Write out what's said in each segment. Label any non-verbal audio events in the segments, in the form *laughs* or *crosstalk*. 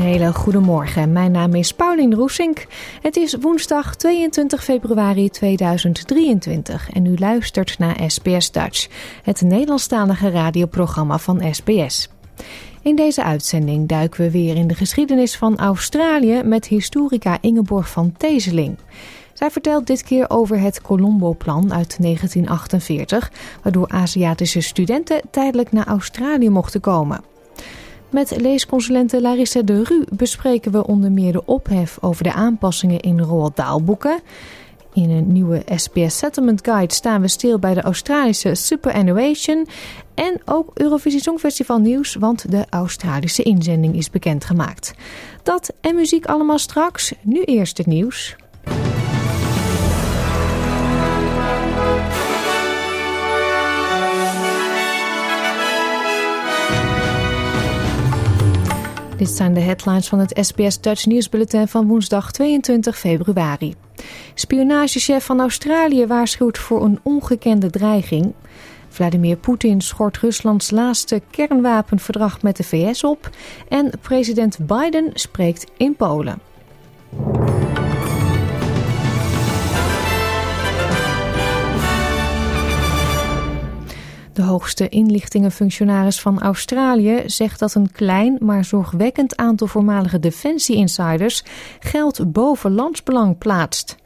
Hele goede morgen. Mijn naam is Paulien Roesink. Het is woensdag 22 februari 2023 en u luistert naar SBS Dutch, het Nederlandstalige radioprogramma van SBS. In deze uitzending duiken we weer in de geschiedenis van Australië met historica Ingeborg van Teeseling. Zij vertelt dit keer over het Colombo-plan uit 1948, waardoor Aziatische studenten tijdelijk naar Australië mochten komen. Met leesconsulente Larissa de Ru bespreken we onder meer de ophef over de aanpassingen in Roald Dahl-boeken. In een nieuwe SBS Settlement Guide staan we stil bij de Australische Superannuation. En ook Eurovisie Songfestival nieuws, want de Australische inzending is bekendgemaakt. Dat en muziek allemaal straks. Nu eerst het nieuws. Dit zijn de headlines van het SBS Dutch nieuwsbulletin van woensdag 22 februari. Spionagechef van Australië waarschuwt voor een ongekende dreiging. Vladimir Poetin schort Ruslands laatste kernwapenverdrag met de VS op. En president Biden spreekt in Polen. De hoogste inlichtingenfunctionaris van Australië zegt dat een klein maar zorgwekkend aantal voormalige defensie-insiders geld boven landsbelang plaatst.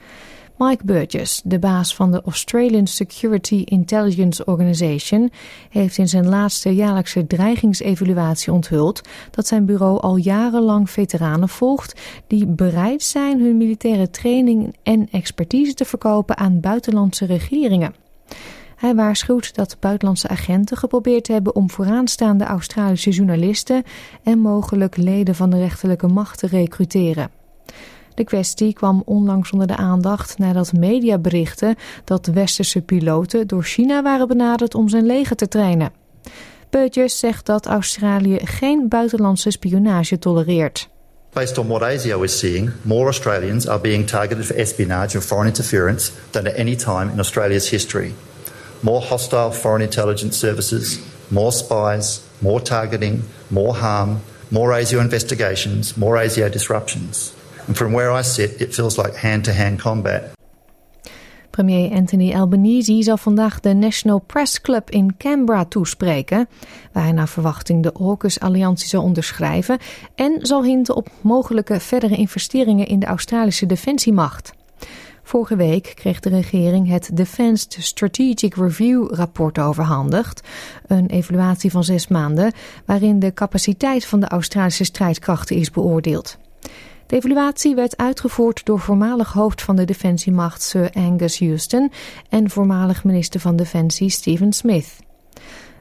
Mike Burgess, de baas van de Australian Security Intelligence Organization, heeft in zijn laatste jaarlijkse dreigingsevaluatie onthuld dat zijn bureau al jarenlang veteranen volgt die bereid zijn hun militaire training en expertise te verkopen aan buitenlandse regeringen. Hij waarschuwt dat buitenlandse agenten geprobeerd hebben om vooraanstaande Australische journalisten en mogelijk leden van de rechterlijke macht te recruteren. De kwestie kwam onlangs onder de aandacht nadat media berichten dat westerse piloten door China waren benaderd om zijn leger te trainen. Burgess zegt dat Australië geen buitenlandse spionage tolereert. Based on what ASIO is seeing, more Australians are being targeted for espionage and foreign interference than at any time in Australia's history. More hostile foreign intelligence services, more spies, more targeting, more harm, more ASIO investigations, more ASIO disruptions. And from where I sit, it feels like hand-to-hand combat. Premier Anthony Albanese zal vandaag de National Press Club in Canberra toespreken, waar hij naar verwachting de AUKUS-alliantie zal onderschrijven en zal hinten op mogelijke verdere investeringen in de Australische defensiemacht. Vorige week kreeg de regering het Defence Strategic Review rapport overhandigd, een evaluatie van zes maanden waarin de capaciteit van de Australische strijdkrachten is beoordeeld. De evaluatie werd uitgevoerd door voormalig hoofd van de defensiemacht Sir Angus Houston en voormalig minister van Defensie Stephen Smith.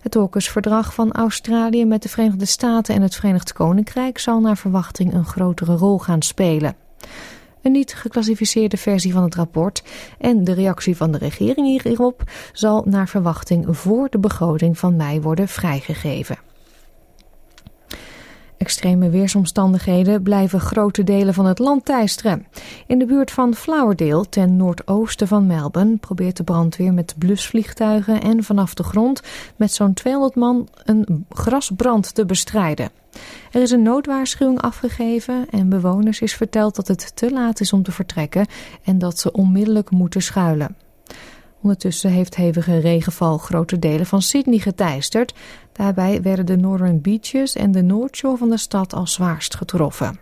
Het AUKUS-verdrag van Australië met de Verenigde Staten en het Verenigd Koninkrijk zal naar verwachting een grotere rol gaan spelen. Een niet geclassificeerde versie van het rapport en de reactie van de regering hierop zal naar verwachting voor de begroting van mei worden vrijgegeven. Extreme weersomstandigheden blijven grote delen van het land teisteren. In de buurt van Flowerdale, ten noordoosten van Melbourne, probeert de brandweer met blusvliegtuigen en vanaf de grond met zo'n 200 man een grasbrand te bestrijden. Er is een noodwaarschuwing afgegeven en bewoners is verteld dat het te laat is om te vertrekken en dat ze onmiddellijk moeten schuilen. Ondertussen heeft hevige regenval grote delen van Sydney geteisterd. Daarbij werden de Northern Beaches en de Noordshore van de stad als zwaarst getroffen.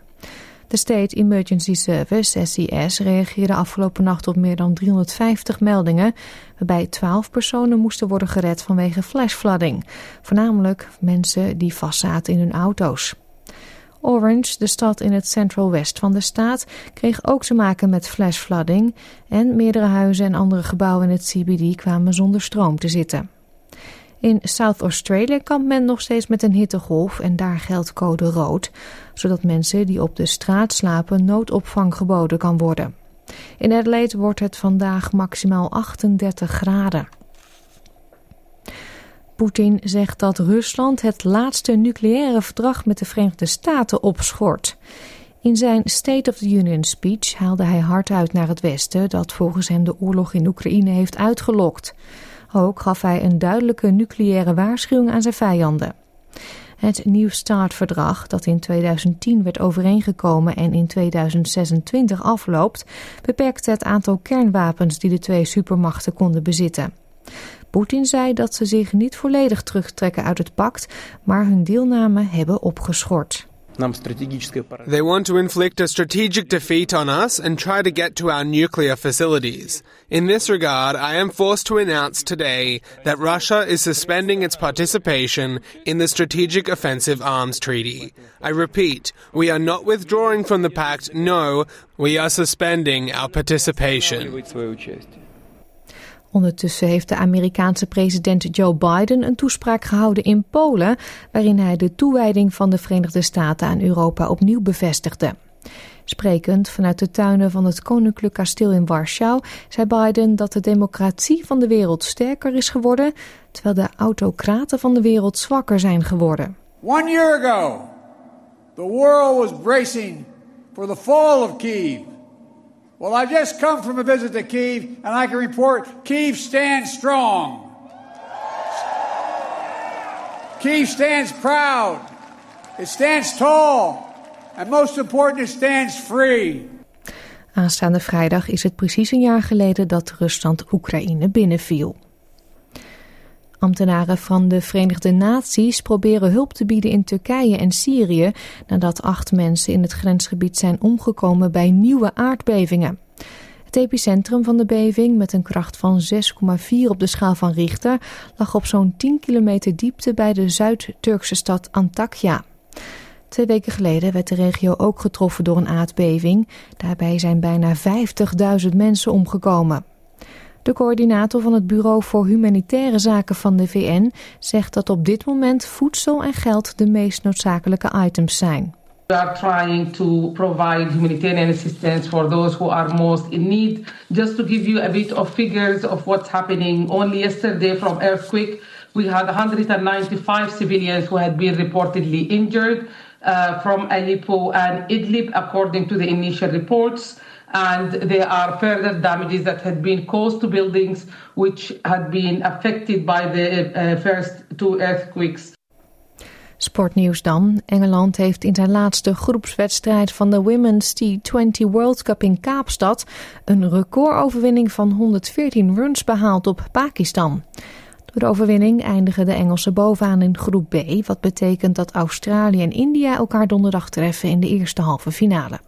De State Emergency Service, SES, reageerde afgelopen nacht op meer dan 350 meldingen, waarbij 12 personen moesten worden gered vanwege flashflooding. Voornamelijk mensen die vastzaten in hun auto's. Orange, de stad in het Central West van de staat, kreeg ook te maken met flashflooding en meerdere huizen en andere gebouwen in het CBD kwamen zonder stroom te zitten. In South Australia kampt men nog steeds met een hittegolf en daar geldt code rood, zodat mensen die op de straat slapen noodopvang geboden kan worden. In Adelaide wordt het vandaag maximaal 38 graden. Poetin zegt dat Rusland het laatste nucleaire verdrag met de Verenigde Staten opschort. In zijn State of the Union speech haalde hij hard uit naar het Westen dat volgens hem de oorlog in Oekraïne heeft uitgelokt. Ook gaf hij een duidelijke nucleaire waarschuwing aan zijn vijanden. Het New START-verdrag, dat in 2010 werd overeengekomen en in 2026 afloopt, beperkte het aantal kernwapens die de twee supermachten konden bezitten. Poetin zei dat ze zich niet volledig terugtrekken uit het pact, maar hun deelname hebben opgeschort. They want to inflict a strategic defeat on us and try to get to our nuclear facilities. In this regard, I am forced to announce today that Russia is suspending its participation in the Strategic Offensive Arms Treaty. I repeat, we are not withdrawing from the pact, no, we are suspending our participation. Ondertussen heeft de Amerikaanse president Joe Biden een toespraak gehouden in Polen, waarin hij de toewijding van de Verenigde Staten aan Europa opnieuw bevestigde. Sprekend vanuit de tuinen van het Koninklijk Kasteel in Warschau zei Biden dat de democratie van de wereld sterker is geworden, terwijl de autocraten van de wereld zwakker zijn geworden. One year ago, the world was bracing for the fall of Kiev. Well, I just come from a visit to Kiev, and I can report Kiev stands strong. Kiev stands proud. It stands tall. And most important, it stands free. Aanstaande vrijdag is het precies een jaar geleden dat Rusland Oekraïne binnenviel. Ambtenaren van de Verenigde Naties proberen hulp te bieden in Turkije en Syrië nadat acht mensen in het grensgebied zijn omgekomen bij nieuwe aardbevingen. Het epicentrum van de beving, met een kracht van 6,4 op de schaal van Richter, lag op zo'n 10 kilometer diepte bij de Zuid-Turkse stad Antakya. Twee weken geleden werd de regio ook getroffen door een aardbeving. Daarbij zijn bijna 50.000 mensen omgekomen. De coördinator van het Bureau voor Humanitaire Zaken van de VN zegt dat op dit moment voedsel en geld de meest noodzakelijke items zijn. We are trying to provide humanitarian assistance for those who are most in need. Just to give you a bit of figures of what's happening, only yesterday from earthquake, we had 195 civilians who had been reportedly injured uh, from Aleppo and Idlib, according to the initial reports. And there are further damages that had been caused to buildings which had been affected by the uh, first two earthquakes. Sportnieuws dan. Engeland heeft in zijn laatste groepswedstrijd van de Women's T20 World Cup in Kaapstad een recordoverwinning van 114 runs behaald op Pakistan. Door de overwinning eindigen de Engelsen bovenaan in groep B, wat betekent dat Australië en India elkaar donderdag treffen in de eerste halve finale.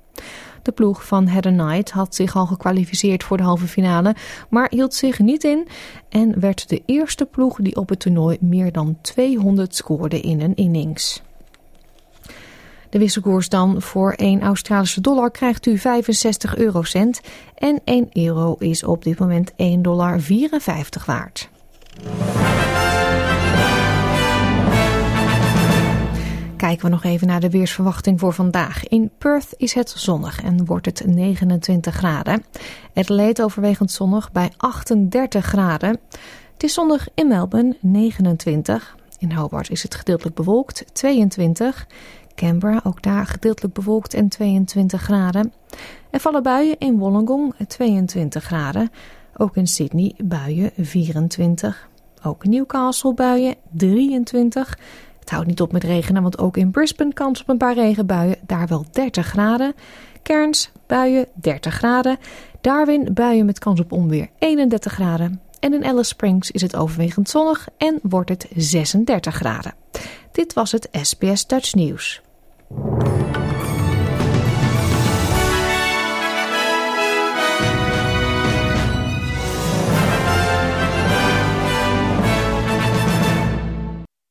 De ploeg van Heather Knight had zich al gekwalificeerd voor de halve finale, maar hield zich niet in en werd de eerste ploeg die op het toernooi meer dan 200 scoorde in een innings. De wisselkoers dan voor 1 Australische dollar krijgt u 65 eurocent en 1 euro is op dit moment 1,54 dollar waard. Kijken we nog even naar de weersverwachting voor vandaag. In Perth is het zonnig en wordt het 29 graden. Adelaide overwegend zonnig bij 38 graden. Het is zonnig in Melbourne 29. In Hobart is het gedeeltelijk bewolkt 22. Canberra ook daar gedeeltelijk bewolkt en 22 graden. Er vallen buien in Wollongong 22 graden. Ook in Sydney buien 24. Ook Newcastle buien 23. Het houdt niet op met regenen, want ook in Brisbane kans op een paar regenbuien. Daar wel 30 graden. Cairns buien 30 graden. Darwin buien met kans op onweer 31 graden. En in Alice Springs is het overwegend zonnig en wordt het 36 graden. Dit was het SBS Dutch Nieuws.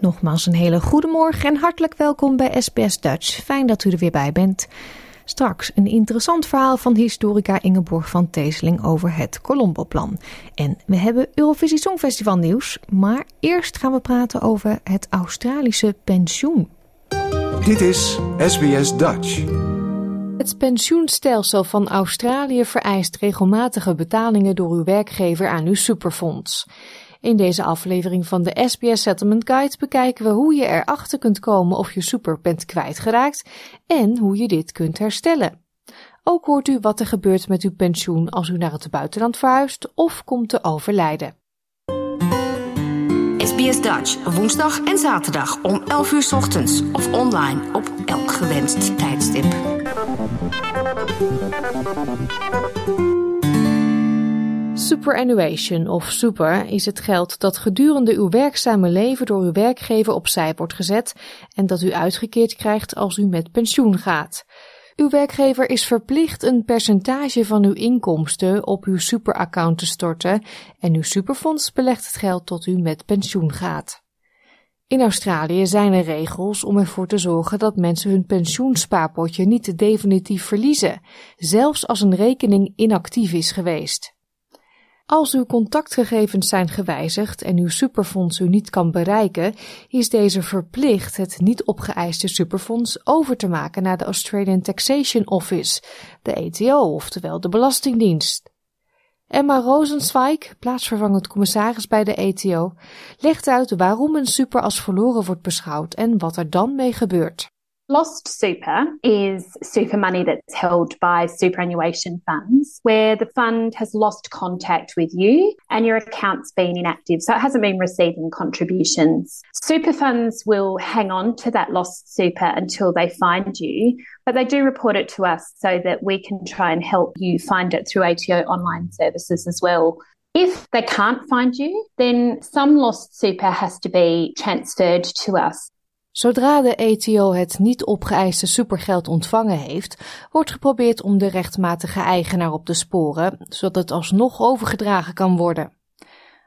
Nogmaals een hele goede morgen en hartelijk welkom bij SBS Dutch. Fijn dat u er weer bij bent. Straks een interessant verhaal van historica Ingeborg van Teeseling over het Colombo-plan. En we hebben Eurovisie Songfestival nieuws, maar eerst gaan we praten over het Australische pensioen. Dit is SBS Dutch. Het pensioenstelsel van Australië vereist regelmatige betalingen door uw werkgever aan uw superfonds. In deze aflevering van de SBS Settlement Guide bekijken we hoe je erachter kunt komen of je super bent kwijtgeraakt en hoe je dit kunt herstellen. Ook hoort u wat er gebeurt met uw pensioen als u naar het buitenland verhuist of komt te overlijden. SBS Dutch, woensdag en zaterdag om 11 uur ochtends of online op elk gewenst tijdstip. Superannuation of super is het geld dat gedurende uw werkzame leven door uw werkgever opzij wordt gezet en dat u uitgekeerd krijgt als u met pensioen gaat. Uw werkgever is verplicht een percentage van uw inkomsten op uw superaccount te storten en uw superfonds belegt het geld tot u met pensioen gaat. In Australië zijn er regels om ervoor te zorgen dat mensen hun pensioenspaarpotje niet definitief verliezen, zelfs als een rekening inactief is geweest. Als uw contactgegevens zijn gewijzigd en uw superfonds u niet kan bereiken, is deze verplicht het niet opgeëiste superfonds over te maken naar de Australian Taxation Office, de ATO, oftewel de Belastingdienst. Emma Rosenzweig, plaatsvervangend commissaris bij de ATO, legt uit waarom een super als verloren wordt beschouwd en wat er dan mee gebeurt. Lost super is super money that's held by superannuation funds where the fund has lost contact with you and your account's been inactive, so it hasn't been receiving contributions. Super funds will hang on to that lost super until they find you, but they do report it to us so that we can try and help you find it through ATO online services as well. If they can't find you, then some lost super has to be transferred to us. Zodra de ETO het niet opgeëiste supergeld ontvangen heeft, wordt geprobeerd om de rechtmatige eigenaar op te sporen, zodat het alsnog overgedragen kan worden.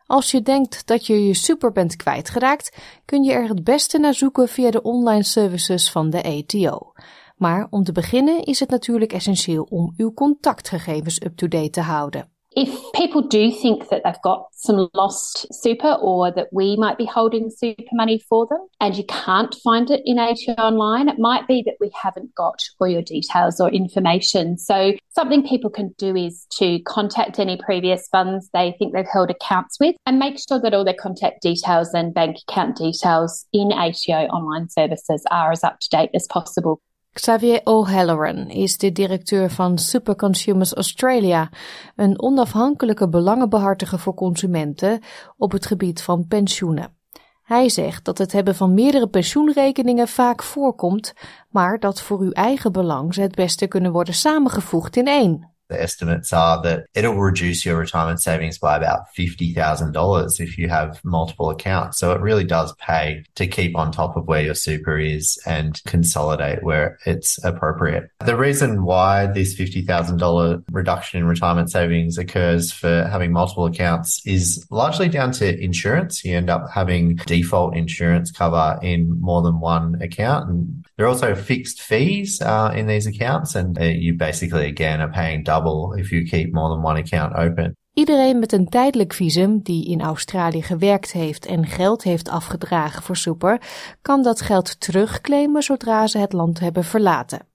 Als je denkt dat je je super bent kwijtgeraakt, kun je er het beste naar zoeken via de online services van de ETO. Maar om te beginnen is het natuurlijk essentieel om uw contactgegevens up-to-date te houden. If people do think that they've got some lost super or that we might be holding super money for them and you can't find it in ATO online, it might be that we haven't got all your details or information. So, something people can do is to contact any previous funds they think they've held accounts with and make sure that all their contact details and bank account details in ATO online services are as up to date as possible. Xavier O'Halloran is de directeur van Super Consumers Australia, een onafhankelijke belangenbehartiger voor consumenten op het gebied van pensioenen. Hij zegt dat het hebben van meerdere pensioenrekeningen vaak voorkomt, maar dat voor uw eigen belang ze het beste kunnen worden samengevoegd in één. The estimates are that it'll reduce your retirement savings by about $50,000 if you have multiple accounts. So it really does pay to keep on top of where your super is and consolidate where it's appropriate. The reason why this $50,000 reduction in retirement savings occurs for having multiple accounts is largely down to insurance. You end up having default insurance cover in more than one account. And there are also fixed fees uh, in these accounts, and uh, you basically, again, are paying double if you keep more than one account open. Iedereen met een tijdelijk visum die in Australië gewerkt heeft en geld heeft afgedragen voor super, kan dat geld terugclaimen zodra ze het land hebben verlaten.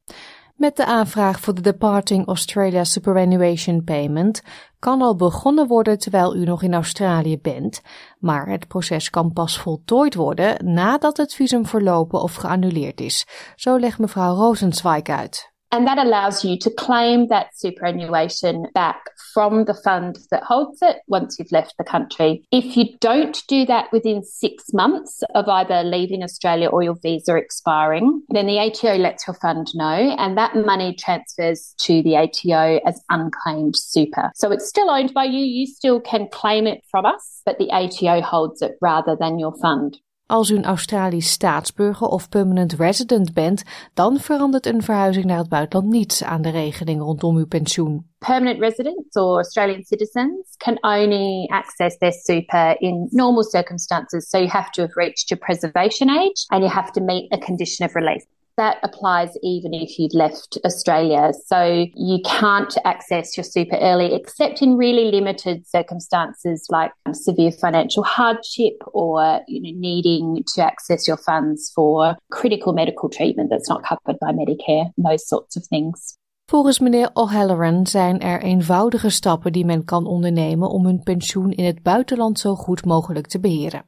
Met de aanvraag voor de Departing Australia Superannuation Payment kan al begonnen worden terwijl u nog in Australië bent, maar het proces kan pas voltooid worden nadat het visum verlopen of geannuleerd is. Zo legt mevrouw Rosenzweig uit. And that allows you to claim that superannuation back from the fund that holds it once you've left the country. If you don't do that within six months of either leaving Australia or your visa expiring, then the ATO lets your fund know and that money transfers to the ATO as unclaimed super. So it's still owned by you. You still can claim it from us, but the ATO holds it rather than your fund. Als u een Australisch staatsburger of permanent resident bent, dan verandert een verhuizing naar het buitenland niets aan de regeling rondom uw pensioen. Permanent residents or Australian citizens can only access their super in normal circumstances. So you have to have reached your preservation age and you have to meet a condition of release. That applies even if you'd left Australia. So you can't access your super early except in really limited circumstances like severe financial hardship or you know, needing to access your funds for critical medical treatment that's not covered by Medicare, those sorts of things. Volgens meneer O'Halloran zijn er eenvoudige stappen die men kan ondernemen om hun pensioen in het buitenland zo goed mogelijk te beheren.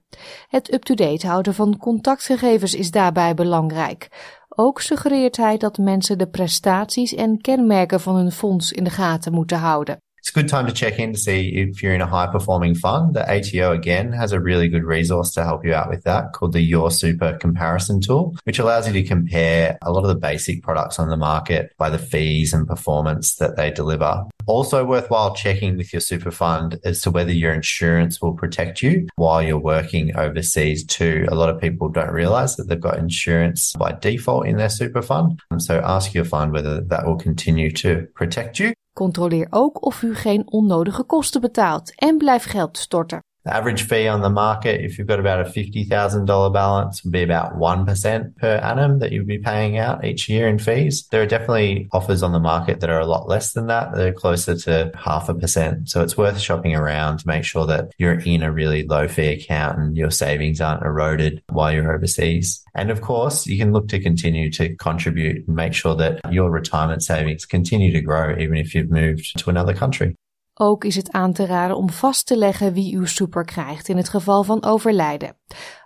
Het up-to-date houden van contactgegevens is daarbij belangrijk. Ook suggereert hij dat mensen de prestaties en kenmerken van hun fonds in de gaten moeten houden. It's a good time to check in to see if you're in a high performing fund. The ATO again has a really good resource to help you out with that called the Your Super comparison tool, which allows you to compare a lot of the basic products on the market by the fees and performance that they deliver. Also worthwhile checking with your super fund as to whether your insurance will protect you while you're working overseas too. A lot of people don't realize that they've got insurance by default in their super fund. Um, so ask your fund whether that will continue to protect you. Controleer ook of u geen onnodige kosten betaalt en blijf geld storten. The average fee on the market, if you've got about a $50,000 balance, would be about 1% per annum that you'd be paying out each year in fees. There are definitely offers on the market that are a lot less than that. They're closer to half a percent. So it's worth shopping around to make sure that you're in a really low fee account and your savings aren't eroded while you're overseas. And of course, you can look to continue to contribute and make sure that your retirement savings continue to grow even if you've moved to another country. Ook is het aan te raden om vast te leggen wie uw super krijgt in het geval van overlijden.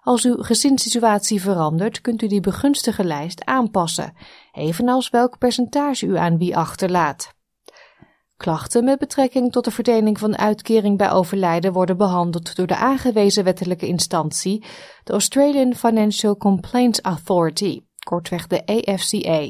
Als uw gezinssituatie verandert, kunt u die begunstige lijst aanpassen, evenals welk percentage u aan wie achterlaat. Klachten met betrekking tot de verdeling van uitkering bij overlijden worden behandeld door de aangewezen wettelijke instantie, de Australian Financial Complaints Authority, kortweg de AFCA.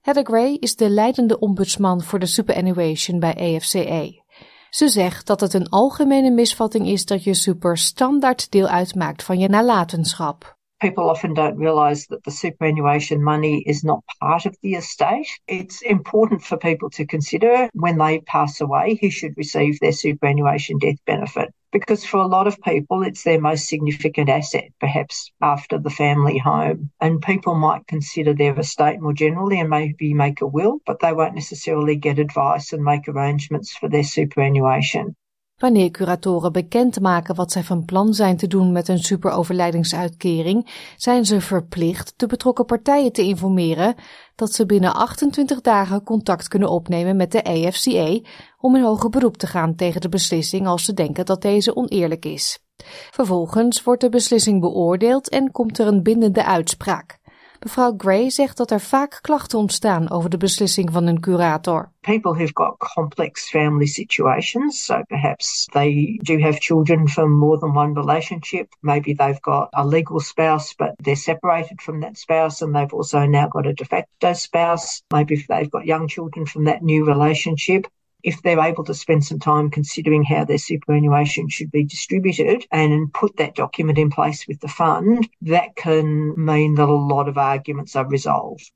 Heather Gray is de leidende ombudsman voor de superannuation bij AFCA. Ze zegt dat het een algemene misvatting is dat je super standaard deel uitmaakt van je nalatenschap. People often don't realize that the superannuation money is not part of the estate. It's important for people to consider when they pass away who should receive their superannuation death benefit. Because for a lot of people, it's their most significant asset, perhaps after the family home. And people might consider their estate more generally and maybe make a will, but they won't necessarily get advice and make arrangements for their superannuation. Wanneer curatoren bekendmaken wat zij van plan zijn te doen met een superoverlijdingsuitkering, zijn ze verplicht de betrokken partijen te informeren dat ze binnen 28 dagen contact kunnen opnemen met de AFCA om in hoger beroep te gaan tegen de beslissing als ze denken dat deze oneerlijk is. Vervolgens wordt de beslissing beoordeeld en komt er een bindende uitspraak. Mevrouw Gray zegt dat er vaak klachten ontstaan over de beslissing van een curator. People who've got complex family situations, so perhaps they do have children from more than one relationship. Maybe they've got a legal spouse, but they're separated from that spouse and they've also now got a de facto spouse. Maybe they've got young children from that new relationship. If they're able to spend some time considering how their superannuation should be distributed and put that document in place with the fund, that can mean that a lot of arguments are resolved.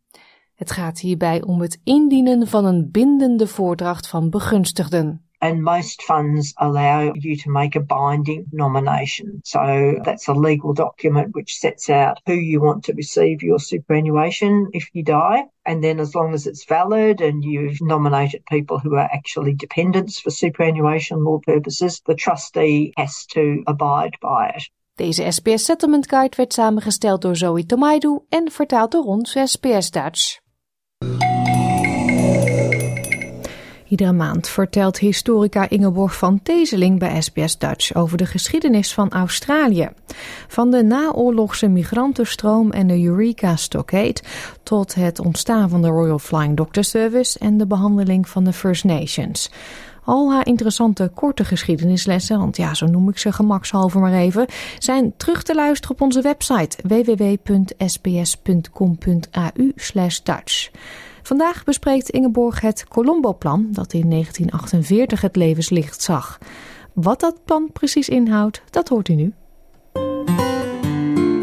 Het gaat hierbij om het indienen van een bindende voordracht van begunstigden. And most funds allow you to make a binding nomination. So that's a legal document which sets out who you want to receive your superannuation if you die. And then as long as it's valid and you've nominated people who are actually dependents for superannuation law purposes, the trustee has to abide by it. Deze SPS Settlement Guide werd samengesteld door Zoe Tomaidu en vertaald door ons SPS Dutch. Iedere maand vertelt historica Ingeborg van Tezeling bij SBS Dutch over de geschiedenis van Australië. Van de naoorlogse migrantenstroom en de Eureka Stockade tot het ontstaan van de Royal Flying Doctor Service en de behandeling van de First Nations. Al haar interessante korte geschiedenislessen, want ja, zo noem ik ze gemakshalve maar even, zijn terug te luisteren op onze website www.sbs.com.au/dutch. Vandaag bespreekt Ingeborg het Colombo-plan dat in 1948 het levenslicht zag. Wat dat plan precies inhoudt, dat hoort u nu.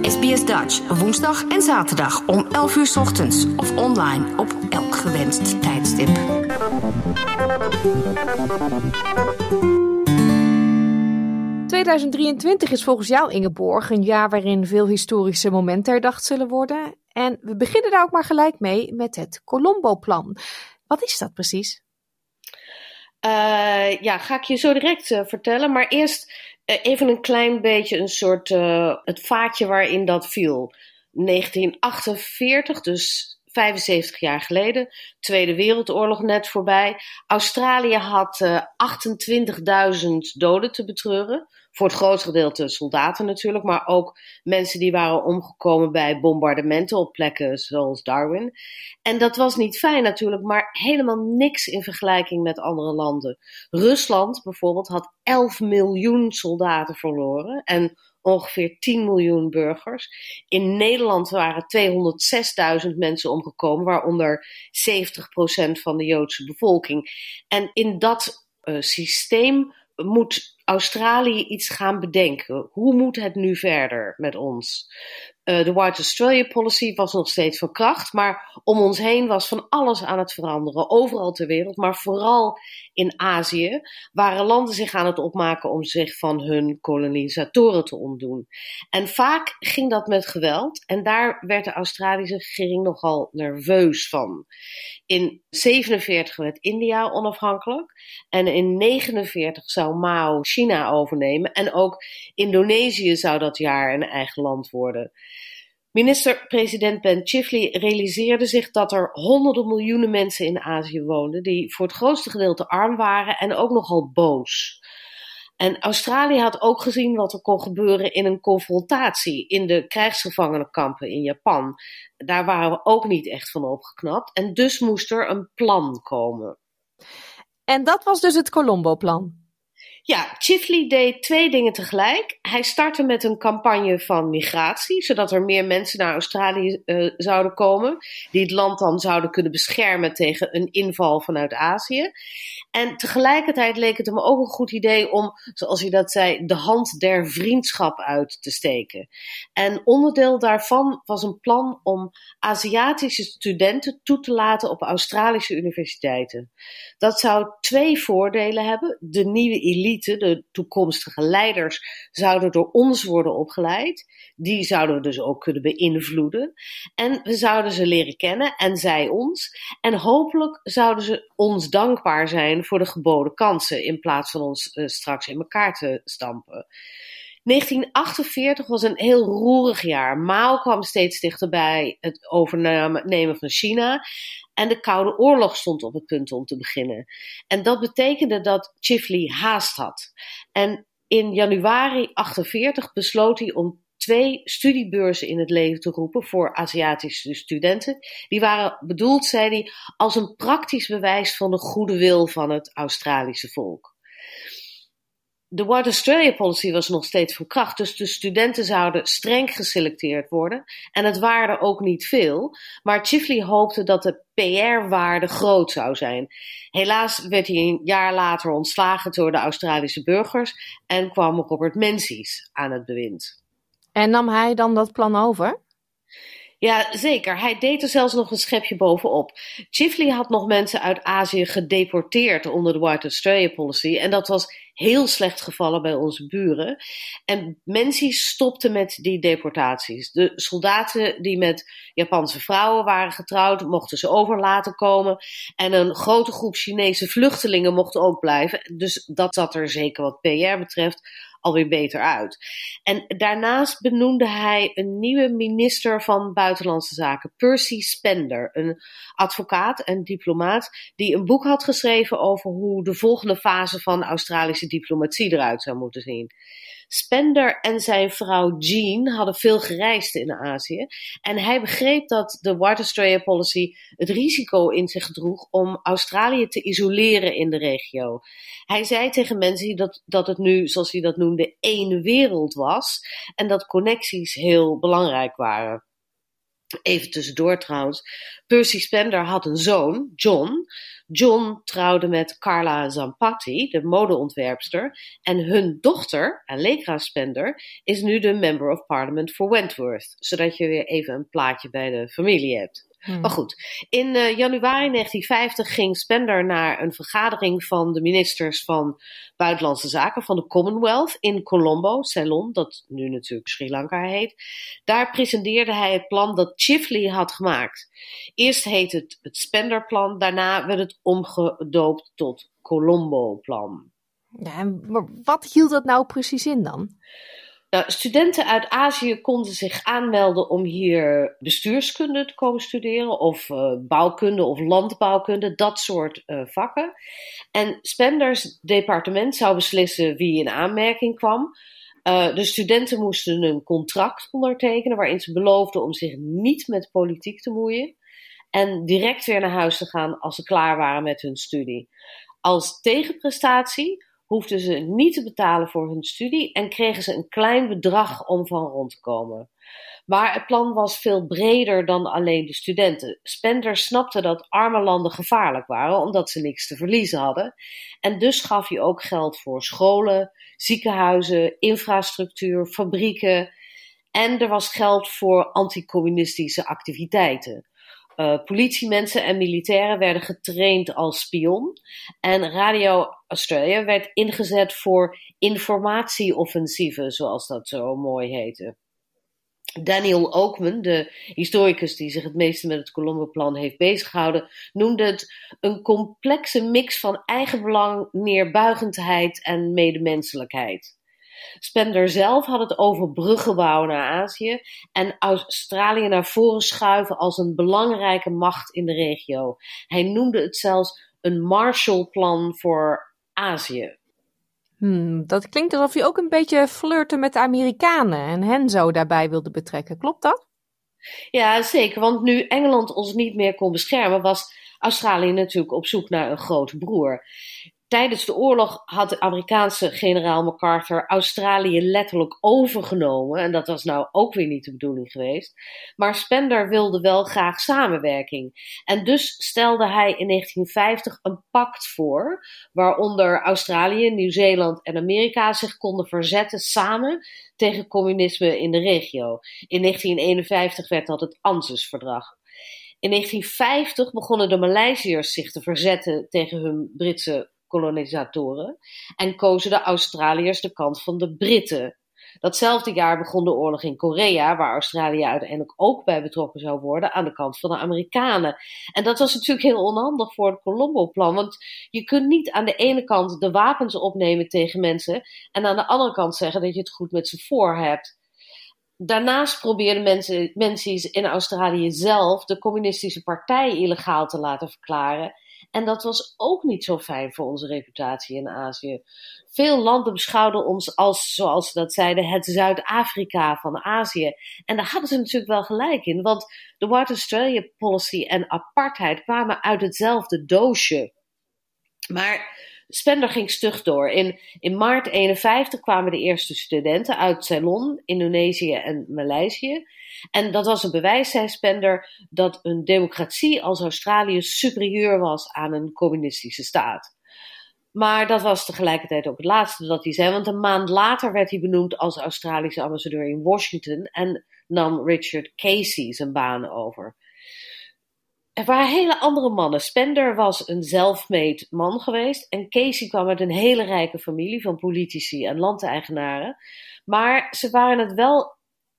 SBS Dutch. Woensdag en zaterdag om 11 uur ochtends of online op elk gewenst tijdstip. ...2023 is volgens jou, Ingeborg, een jaar waarin veel historische momenten herdacht zullen worden. En we beginnen daar ook maar gelijk mee met het Colombo-plan. Wat is dat precies? Uh, ja, ga ik je zo direct uh, vertellen. Maar eerst uh, even een klein beetje een soort het vaatje waarin dat viel. 1948, dus 75 jaar geleden, Tweede Wereldoorlog net voorbij. Australië had 28.000 doden te betreuren. Voor het grootste gedeelte soldaten natuurlijk, maar ook mensen die waren omgekomen bij bombardementen op plekken zoals Darwin. En dat was niet fijn natuurlijk, maar helemaal niks in vergelijking met andere landen. Rusland bijvoorbeeld had 11 miljoen soldaten verloren en ongeveer 10 miljoen burgers. In Nederland waren 206.000 mensen omgekomen, waaronder 70% van de Joodse bevolking. En in dat uh, systeem moet Australië iets gaan bedenken. Hoe moet het nu verder met ons? Uh, de White Australia Policy was nog steeds van kracht, maar om ons heen was van alles aan het veranderen. Overal ter wereld, maar vooral in Azië waren landen zich aan het opmaken om zich van hun kolonisatoren te ontdoen. En vaak ging dat met geweld en daar werd de Australische regering nogal nerveus van. In 47 werd India onafhankelijk en in 49 zou Mao China overnemen en ook Indonesië zou dat jaar een eigen land worden. Minister-president Ben Chifley realiseerde zich dat er honderden miljoenen mensen in Azië woonden die voor het grootste gedeelte arm waren en ook nogal boos. En Australië had ook gezien wat er kon gebeuren in een confrontatie in de krijgsgevangenenkampen in Japan. Daar waren we ook niet echt van opgeknapt en dus moest er een plan komen. En dat was dus het Colombo-plan. Ja, Chifley deed twee dingen tegelijk. Hij startte met een campagne van migratie, zodat er meer mensen naar Australië uh, zouden komen, die het land dan zouden kunnen beschermen tegen een inval vanuit Azië. En tegelijkertijd leek het hem ook een goed idee om, zoals hij dat zei, de hand der vriendschap uit te steken. En onderdeel daarvan was een plan om Aziatische studenten toe te laten op Australische universiteiten. Dat zou twee voordelen hebben. De nieuwe elite, de toekomstige leiders, zouden door ons worden opgeleid. Die zouden we dus ook kunnen beïnvloeden. En we zouden ze leren kennen en zij ons. En hopelijk zouden ze ons dankbaar zijn voor de geboden kansen in plaats van ons uh, straks in elkaar te stampen. 1948 was een heel roerig jaar. Mao kwam steeds dichterbij het overnemen van China. En de Koude Oorlog stond op het punt om te beginnen. En dat betekende dat Chifley haast had. En in januari 48 besloot hij om twee studiebeurzen in het leven te roepen voor Aziatische studenten. Die waren bedoeld, zei hij, als een praktisch bewijs van de goede wil van het Australische volk. De White Australia Policy was nog steeds van kracht, dus de studenten zouden streng geselecteerd worden. En het waren er ook niet veel, maar Chifley hoopte dat de PR-waarde groot zou zijn. Helaas werd hij een jaar later ontslagen door de Australische burgers en kwam Robert Menzies aan het bewind. En nam hij dan dat plan over? Ja, zeker. Hij deed er zelfs nog een schepje bovenop. Chifley had nog mensen uit Azië gedeporteerd onder de White Australia Policy. En dat was heel slecht gevallen bij onze buren. En Menzies stopte met die deportaties. De soldaten die met Japanse vrouwen waren getrouwd, mochten ze over laten komen. En een grote groep Chinese vluchtelingen mocht ook blijven. Dus dat zat er zeker wat PR betreft alweer beter uit. En daarnaast benoemde hij een nieuwe minister van Buitenlandse Zaken, Percy Spender, een advocaat en diplomaat die een boek had geschreven over hoe de volgende fase van Australische diplomatie eruit zou moeten zien. Spender en zijn vrouw Jean hadden veel gereisd in Azië. En hij begreep dat de White Australia Policy het risico in zich droeg om Australië te isoleren in de regio. Hij zei tegen mensen dat, dat het nu, zoals hij dat noemde, één wereld was. En dat connecties heel belangrijk waren. Even tussendoor trouwens. Percy Spender had een zoon, John. John trouwde met Carla Zampatti, de modeontwerpster. En hun dochter, Allegra Spender, is nu de Member of Parliament voor Wentworth. Zodat je weer even een plaatje bij de familie hebt. Hmm. Maar goed, in uh, januari 1950 ging Spender naar een vergadering van de ministers van Buitenlandse Zaken van de Commonwealth in Colombo, Ceylon, dat nu natuurlijk Sri Lanka heet. Daar presenteerde hij het plan dat Chifley had gemaakt. Eerst heet het het Spender-plan, daarna werd het omgedoopt tot Colombo-plan. Ja, maar wat hield dat nou precies in dan? Nou, studenten uit Azië konden zich aanmelden om hier bestuurskunde te komen studeren, of uh, bouwkunde of landbouwkunde, dat soort uh, vakken. En Spenders departement zou beslissen wie in aanmerking kwam. Uh, de studenten moesten een contract ondertekenen waarin ze beloofden om zich niet met politiek te moeien en direct weer naar huis te gaan als ze klaar waren met hun studie. Als tegenprestatie hoefden ze niet te betalen voor hun studie en kregen ze een klein bedrag om van rond te komen. Maar het plan was veel breder dan alleen de studenten. Spender snapte dat arme landen gevaarlijk waren, omdat ze niks te verliezen hadden. En dus gaf hij ook geld voor scholen, ziekenhuizen, infrastructuur, fabrieken. En er was geld voor anticommunistische activiteiten. Uh, politiemensen en militairen werden getraind als spion. En Radio Australia werd ingezet voor informatieoffensieven, zoals dat zo mooi heette. Daniel Oakman, de historicus die zich het meeste met het Colombo-plan heeft beziggehouden, noemde het een complexe mix van eigenbelang, neerbuigendheid en medemenselijkheid. Spender zelf had het over bruggen bouwen naar Azië en Australië naar voren schuiven als een belangrijke macht in de regio. Hij noemde het zelfs een Marshallplan voor Azië. Hmm, dat klinkt alsof hij ook een beetje flirte met de Amerikanen en hen zo daarbij wilde betrekken. Klopt dat? Ja, zeker. Want nu Engeland ons niet meer kon beschermen, was Australië natuurlijk op zoek naar een grote broer. Tijdens de oorlog had de Amerikaanse generaal MacArthur Australië letterlijk overgenomen. En dat was nou ook weer niet de bedoeling geweest. Maar Spender wilde wel graag samenwerking. En dus stelde hij in 1950 een pact voor. Waaronder Australië, Nieuw-Zeeland en Amerika zich konden verzetten samen tegen communisme in de regio. In 1951 werd dat het ANZUS-verdrag. In 1950 begonnen de Maleisiërs zich te verzetten tegen hun Britse kolonisatoren en kozen de Australiërs de kant van de Britten. Datzelfde jaar begon de oorlog in Korea, waar Australië uiteindelijk ook bij betrokken zou worden, aan de kant van de Amerikanen. En dat was natuurlijk heel onhandig voor het Colombo-plan, want je kunt niet aan de ene kant de wapens opnemen tegen mensen en aan de andere kant zeggen dat je het goed met ze voor hebt. Daarnaast probeerden mensen, mensen in Australië zelf de communistische partij illegaal te laten verklaren. En dat was ook niet zo fijn voor onze reputatie in Azië. Veel landen beschouwden ons als, zoals ze dat zeiden, het Zuid-Afrika van Azië. En daar hadden ze natuurlijk wel gelijk in, want de White Australia Policy en apartheid kwamen uit hetzelfde doosje. Maar Spender ging stug door. In, in maart 51 kwamen de eerste studenten uit Ceylon, Indonesië en Maleisië. En dat was een bewijs, zei Spender, dat een democratie als Australië superieur was aan een communistische staat. Maar dat was tegelijkertijd ook het laatste dat hij zei, want een maand later werd hij benoemd als Australische ambassadeur in Washington en nam Richard Casey zijn baan over. Er waren hele andere mannen. Spender was een zelfmade man geweest en Casey kwam uit een hele rijke familie van politici en landeigenaren. Maar ze waren het wel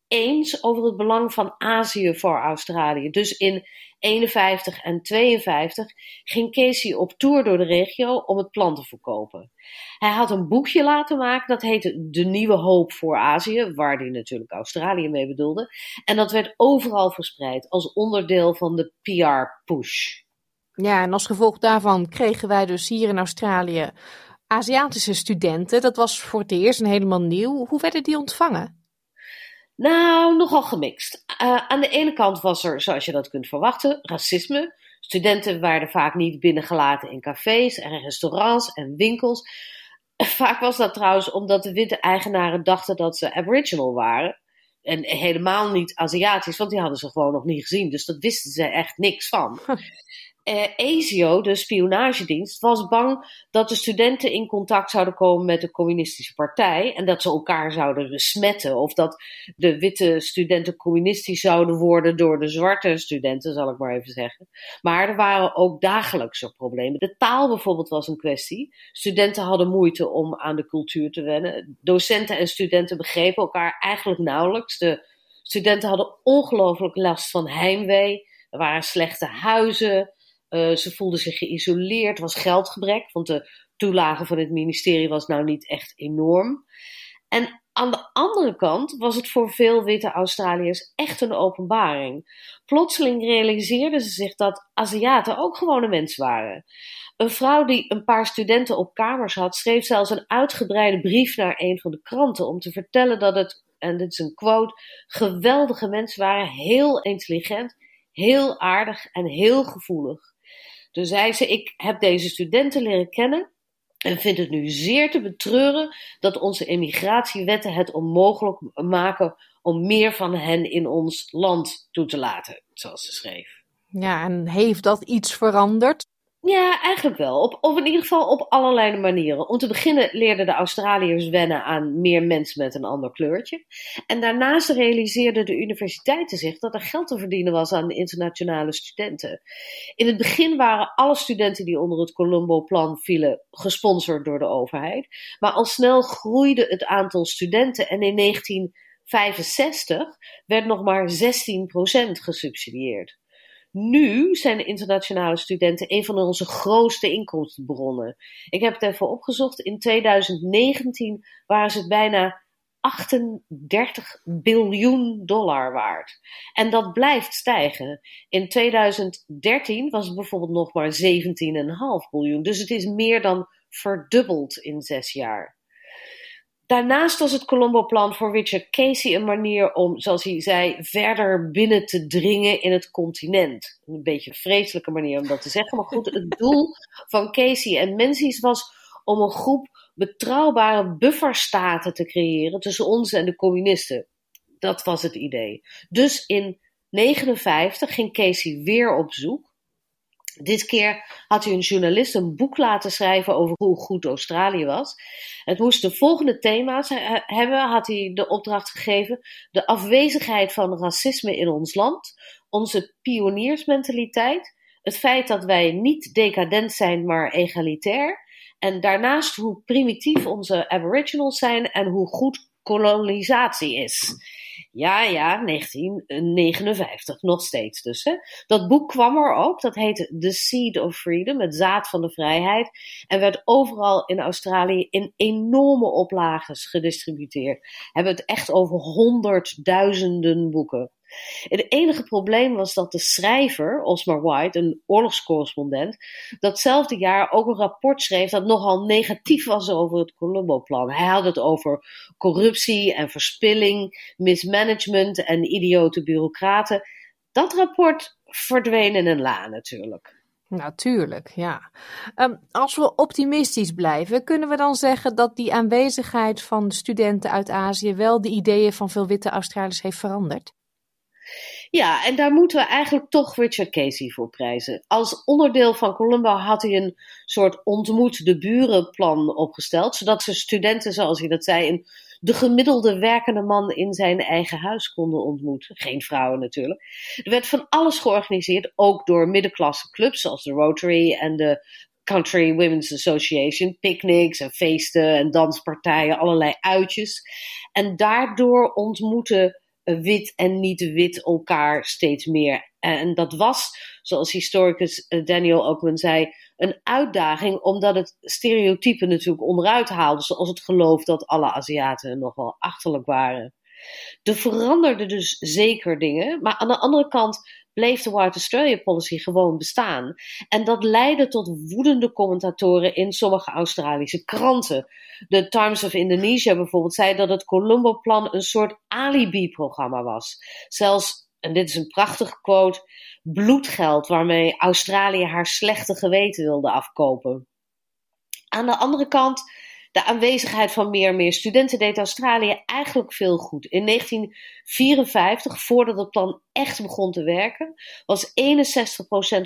eens over het belang van Azië voor Australië. Dus in 51 en 52 ging Casey op tour door de regio om het plan te verkopen. Hij had een boekje laten maken dat heette De Nieuwe Hoop voor Azië, waar hij natuurlijk Australië mee bedoelde. En dat werd overal verspreid als onderdeel van de PR-push. Ja, en als gevolg daarvan kregen wij dus hier in Australië Aziatische studenten. Dat was voor het eerst helemaal nieuw. Hoe werden die ontvangen? Nou, nogal gemixt. Uh, aan de ene kant was er, zoals je dat kunt verwachten, racisme. Studenten werden vaak niet binnengelaten in cafés en restaurants en winkels. *laughs* Vaak was dat trouwens omdat de witte eigenaren dachten dat ze aboriginal waren. En helemaal niet Aziatisch, want die hadden ze gewoon nog niet gezien. Dus dat wisten ze echt niks van *laughs* uh, ASIO, de spionagedienst, was bang dat de studenten in contact zouden komen met de communistische partij en dat ze elkaar zouden besmetten of dat de witte studenten communistisch zouden worden door de zwarte studenten, zal ik maar even zeggen. Maar er waren ook dagelijkse problemen. De taal bijvoorbeeld was een kwestie. Studenten hadden moeite om aan de cultuur te wennen. Docenten en studenten begrepen elkaar eigenlijk nauwelijks. De studenten hadden ongelooflijk last van heimwee. Er waren slechte huizen. Uh, ze voelden zich geïsoleerd, er was geldgebrek, want de toelage van het ministerie was nou niet echt enorm. En aan de andere kant was het voor veel witte Australiërs echt een openbaring. Plotseling realiseerden ze zich dat Aziaten ook gewone mensen waren. Een vrouw die een paar studenten op kamers had, schreef zelfs een uitgebreide brief naar een van de kranten om te vertellen dat het, en dit is een quote, geweldige mensen waren, heel intelligent, heel aardig en heel gevoelig. Toen zei ze: Ik heb deze studenten leren kennen en vind het nu zeer te betreuren dat onze immigratiewetten het onmogelijk maken om meer van hen in ons land toe te laten, zoals ze schreef. Ja, en heeft dat iets veranderd? Ja, eigenlijk wel. Op, of in ieder geval op allerlei manieren. Om te beginnen leerden de Australiërs wennen aan meer mensen met een ander kleurtje. En daarnaast realiseerden de universiteiten zich dat er geld te verdienen was aan internationale studenten. In het begin waren alle studenten die onder het Colombo-plan vielen gesponsord door de overheid. Maar al snel groeide het aantal studenten en in 1965 werd nog maar 16% gesubsidieerd. Nu zijn internationale studenten een van onze grootste inkomstenbronnen. Ik heb het even opgezocht. In 2019 waren ze bijna 38 biljoen dollar waard. En dat blijft stijgen. In 2013 was het bijvoorbeeld nog maar 17,5 biljoen. Dus het is meer dan verdubbeld in zes jaar. Daarnaast was het Colombo-plan voor Richard Casey een manier om, zoals hij zei, verder binnen te dringen in het continent. Een beetje een vreselijke manier om dat te zeggen, maar goed, het doel van Casey en Menzies was om een groep betrouwbare bufferstaten te creëren tussen ons en de communisten. Dat was het idee. Dus in 1959 ging Casey weer op zoek dit keer had hij een journalist een boek laten schrijven over hoe goed Australië was. Het moest de volgende thema's hebben, had hij de opdracht gegeven. De afwezigheid van racisme in ons land, onze pioniersmentaliteit, het feit dat wij niet decadent zijn, maar egalitair. En daarnaast hoe primitief onze aboriginals zijn en hoe goed kolonisatie is. Ja, ja, 1959 nog steeds dus. Hè. Dat boek kwam er ook, dat heette The Seed of Freedom, het zaad van de vrijheid. En werd overal in Australië in enorme oplages gedistributeerd. Hebben het echt over honderdduizenden boeken. Het enige probleem was dat de schrijver, Osmar White, een oorlogscorrespondent, datzelfde jaar ook een rapport schreef dat nogal negatief was over het Colombo-plan. Hij had het over corruptie en verspilling, mismanagement en idiote bureaucraten. Dat rapport verdween in een la natuurlijk. Natuurlijk, ja. Ehm, als we optimistisch blijven, kunnen we dan zeggen dat die aanwezigheid van studenten uit Azië wel de ideeën van veel witte Australiërs heeft veranderd? Ja, en daar moeten we eigenlijk toch Richard Casey voor prijzen. Als onderdeel van Columbo had hij een soort ontmoet de buren plan opgesteld, zodat ze studenten, zoals hij dat zei, de gemiddelde werkende man in zijn eigen huis konden ontmoeten. Geen vrouwen natuurlijk. Er werd van alles georganiseerd, ook door middenklasse clubs zoals de Rotary en de Country Women's Association. Picnics en feesten en danspartijen, allerlei uitjes. En daardoor ontmoeten wit en niet wit elkaar steeds meer. En dat was, zoals historicus eh, Daniel Oakman zei, een uitdaging, omdat het stereotype natuurlijk onderuit haalde, zoals het geloof dat alle Aziaten nogal achterlijk waren. Er veranderden dus zeker dingen, maar aan de andere kant bleef de White Australia Policy gewoon bestaan. En dat leidde tot woedende commentatoren in sommige Australische kranten. De Times of Indonesia bijvoorbeeld zei dat het Colombo-plan een soort alibi-programma was. Zelfs, en dit is een prachtige quote, bloedgeld waarmee Australië haar slechte geweten wilde afkopen. Aan de andere kant de aanwezigheid van meer en meer studenten deed Australië eigenlijk veel goed. In 1954, voordat het plan echt begon te werken, was 61%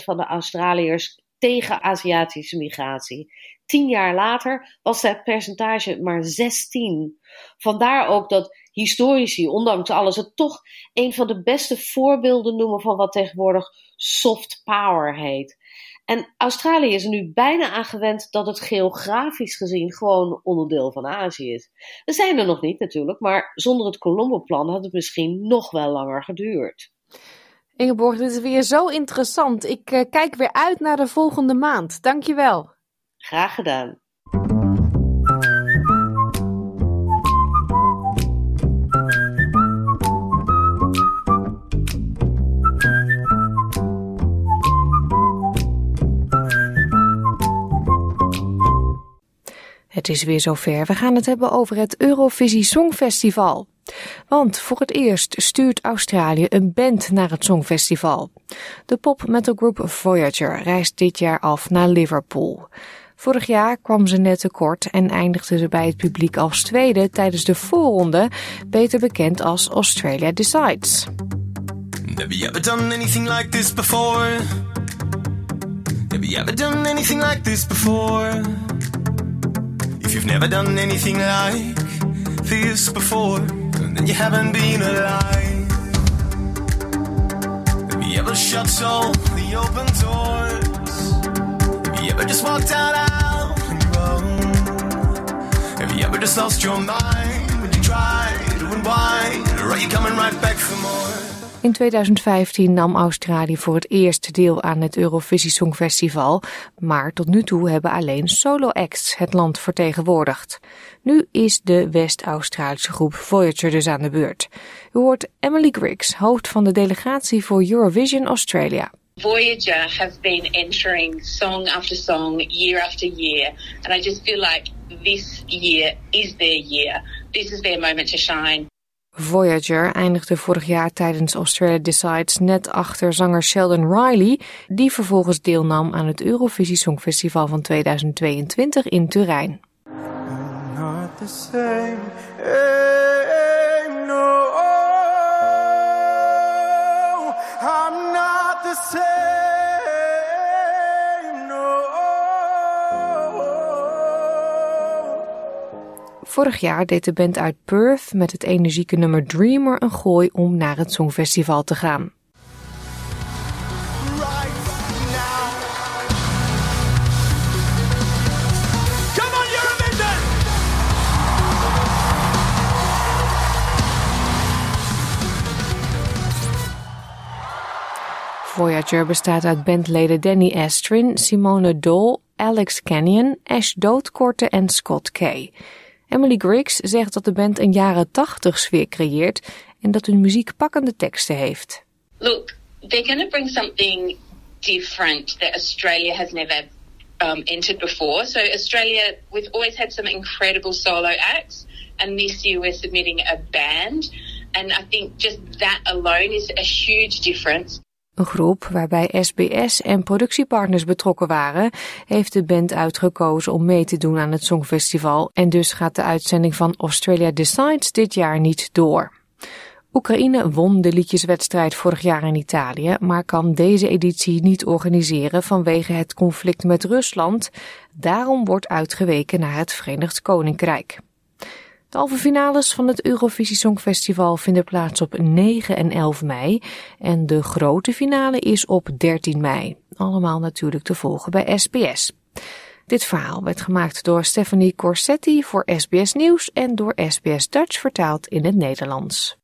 van de Australiërs tegen Aziatische migratie. Tien jaar later was het percentage maar 16. Vandaar ook dat historici, ondanks alles, het toch een van de beste voorbeelden noemen van wat tegenwoordig soft power heet. En Australië is er nu bijna aan gewend dat het geografisch gezien gewoon onderdeel van Azië is. We zijn er nog niet natuurlijk, maar zonder het Colombo-plan had het misschien nog wel langer geduurd. Ingeborg, dit is weer zo interessant. Ik uh, kijk weer uit naar de volgende maand. Dankjewel. Graag gedaan. Het is weer zover. We gaan het hebben over het Eurovisie Songfestival. Want voor het eerst stuurt Australië een band naar het Songfestival. De pop metalgroep Voyager reist dit jaar af naar Liverpool. Vorig jaar kwam ze net tekort en eindigde ze bij het publiek als tweede tijdens de voorronde, beter bekend als Australia Decides. Have you ever done anything like this before? Have you ever done anything like this before? If you've never done anything like this before, then you haven't been alive. Have you ever shut all the open doors? Have you ever just walked out on your own? Have you ever just lost your mind when you try to unwind? Or are you coming right back for more? In 2015 nam Australië voor het eerst deel aan het Eurovisie Songfestival, maar tot nu toe hebben alleen solo-acts het land vertegenwoordigd. Nu is de West-Australische groep Voyager dus aan de beurt. U hoort Emily Griggs, hoofd van de delegatie voor Eurovision Australia. Voyager have been entering song after song, year after year, and I just feel like this year is their year. This is their moment to shine. Voyager eindigde vorig jaar tijdens Australia Decides net achter zanger Sheldon Riley, die vervolgens deelnam aan het Eurovisie Songfestival van 2022 in Turijn. Vorig jaar deed de band uit Perth met het energieke nummer Dreamer een gooi om naar het Songfestival te gaan. Voyager bestaat uit bandleden Danny Astrin, Simone Dole, Alex Canyon, Ash Doodkorte en Scott Kay. Emily Griggs zegt dat de band een jaren 80 sfeer creëert en dat hun muziek pakkende teksten heeft. Look, they're going to bring something different that Australia has never um, entered before. So Australia, we've always had some incredible solo acts, and this year we're submitting a band. And I think just that alone is a huge difference. Een groep waarbij SBS en productiepartners betrokken waren, heeft de band uitgekozen om mee te doen aan het Songfestival en dus gaat de uitzending van Australia Decides dit jaar niet door. Oekraïne won de liedjeswedstrijd vorig jaar in Italië, maar kan deze editie niet organiseren vanwege het conflict met Rusland. Daarom wordt uitgeweken naar het Verenigd Koninkrijk. De halve finales van het Eurovisie Songfestival vinden plaats op 9 en 11 mei. En de grote finale is op 13 mei. Allemaal natuurlijk te volgen bij SBS. Dit verhaal werd gemaakt door Stephanie Corsetti voor SBS Nieuws en door SBS Dutch vertaald in het Nederlands.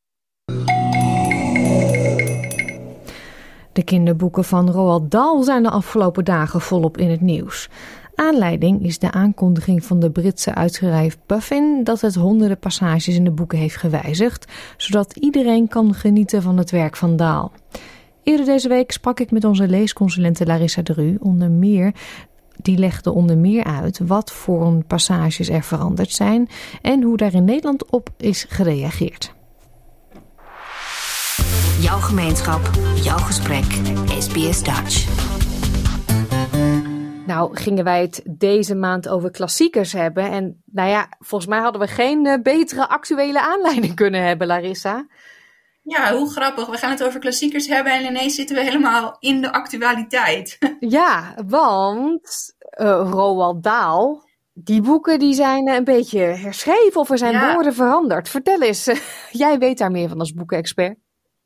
De kinderboeken van Roald Dahl zijn de afgelopen dagen volop in het nieuws. Aanleiding is de aankondiging van de Britse uitgerijf Puffin dat het honderden passages in de boeken heeft gewijzigd, zodat iedereen kan genieten van het werk van Daal. Eerder deze week sprak ik met onze leesconsulente Larissa Dru onder meer die legde onder meer uit wat voor passages er veranderd zijn en hoe daar in Nederland op is gereageerd. Jouw gemeenschap, jouw gesprek, SBS Dutch. Nou, gingen wij het deze maand over klassiekers hebben. En nou ja, volgens mij hadden we geen uh, betere actuele aanleiding *laughs* kunnen hebben, Larissa. Ja, hoe grappig. We gaan het over klassiekers hebben en ineens zitten we helemaal in de actualiteit. *laughs* ja, want uh, Roald Dahl, die boeken die zijn een beetje herschreven of er zijn ja. woorden veranderd. Vertel eens, *laughs* jij weet daar meer van als boekenexpert.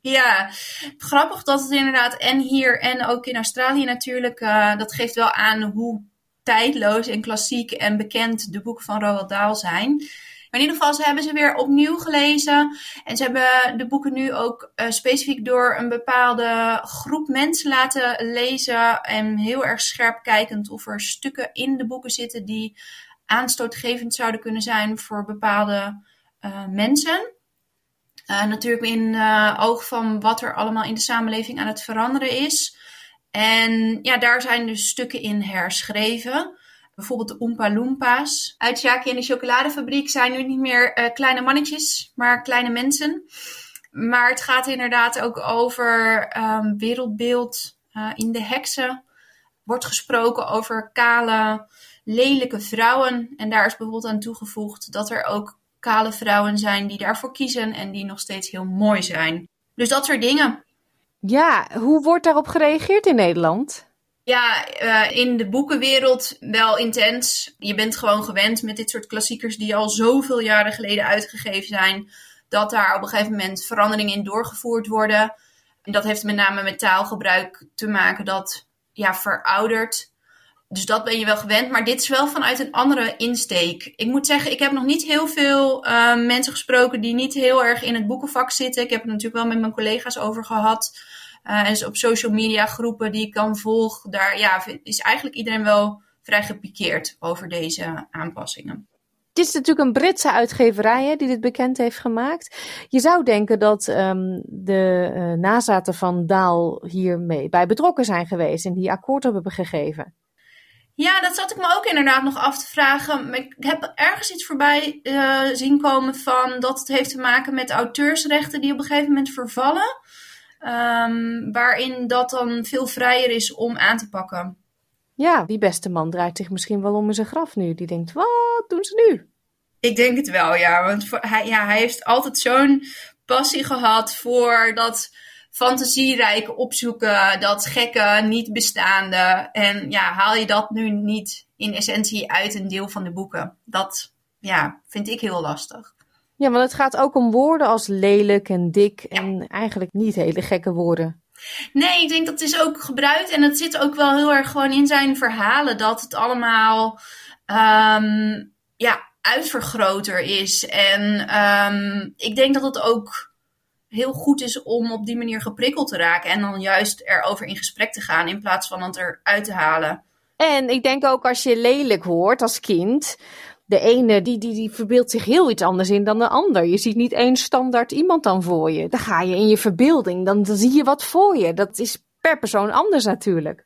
Ja, grappig dat het inderdaad en hier en ook in Australië natuurlijk, uh, dat geeft wel aan hoe tijdloos en klassiek en bekend de boeken van Roald Dahl zijn. Maar in ieder geval, ze hebben ze weer opnieuw gelezen. En ze hebben de boeken nu ook uh, specifiek door een bepaalde groep mensen laten lezen. En heel erg scherp kijkend of er stukken in de boeken zitten die aanstootgevend zouden kunnen zijn voor bepaalde uh, mensen. Uh, natuurlijk in uh, oog van wat er allemaal in de samenleving aan het veranderen is. En ja, daar zijn dus stukken in herschreven. Bijvoorbeeld de Oompa Loompa's. Uit Jackie en de chocoladefabriek zijn nu niet meer uh, kleine mannetjes, maar kleine mensen. Maar het gaat inderdaad ook over um, wereldbeeld in de heksen. Wordt gesproken over kale, lelijke vrouwen. En daar is bijvoorbeeld aan toegevoegd dat er ook kale vrouwen zijn die daarvoor kiezen en die nog steeds heel mooi zijn. Dus dat soort dingen. Ja, hoe wordt daarop gereageerd in Nederland? Ja, uh, in de boekenwereld wel intens. Je bent gewoon gewend met dit soort klassiekers die al zoveel jaren geleden uitgegeven zijn, dat daar op een gegeven moment veranderingen in doorgevoerd worden. En dat heeft met name met taalgebruik te maken dat ja, veroudert. Dus dat ben je wel gewend. Maar dit is wel vanuit een andere insteek. Ik moet zeggen, ik heb nog niet heel veel uh, mensen gesproken die niet heel erg in het boekenvak zitten. Ik heb het natuurlijk wel met mijn collega's over gehad. Uh, en op social media groepen die ik dan volg, daar ja, is eigenlijk iedereen wel vrij gepikeerd over deze aanpassingen. Dit is natuurlijk een Britse uitgeverij die dit bekend heeft gemaakt. Je zou denken dat um, de uh, nazaten van Daal hiermee bij betrokken zijn geweest en die akkoord hebben gegeven. Ja, dat zat ik me ook inderdaad nog af te vragen. Ik heb ergens iets voorbij uh, zien komen van dat het heeft te maken met auteursrechten die op een gegeven moment vervallen. Um, waarin dat dan veel vrijer is om aan te pakken. Ja, die beste man draait zich misschien wel om in zijn graf nu. Die denkt, wat doen ze nu? Ik denk het wel, ja. Want voor, hij, ja, hij heeft altijd zo'n passie gehad voor dat fantasierijke opzoeken, dat gekke, niet bestaande. En ja, haal je dat nu niet in essentie uit een deel van de boeken? Dat ja, vind ik heel lastig. Ja, want het gaat ook om woorden als lelijk en dik en eigenlijk niet hele gekke woorden. Nee, ik denk dat is ook gebruikt en het zit ook wel heel erg gewoon in zijn verhalen dat het allemaal um, ja, uitvergroter is. En um, ik denk dat het ook heel goed is om op die manier geprikkeld te raken. En dan juist erover in gesprek te gaan in plaats van het eruit te halen. En ik denk ook als je lelijk hoort als kind. De ene die, die, die verbeeldt zich heel iets anders in dan de ander. Je ziet niet één standaard iemand dan voor je. Dan ga je in je verbeelding, dan, dan zie je wat voor je. Dat is per persoon anders natuurlijk.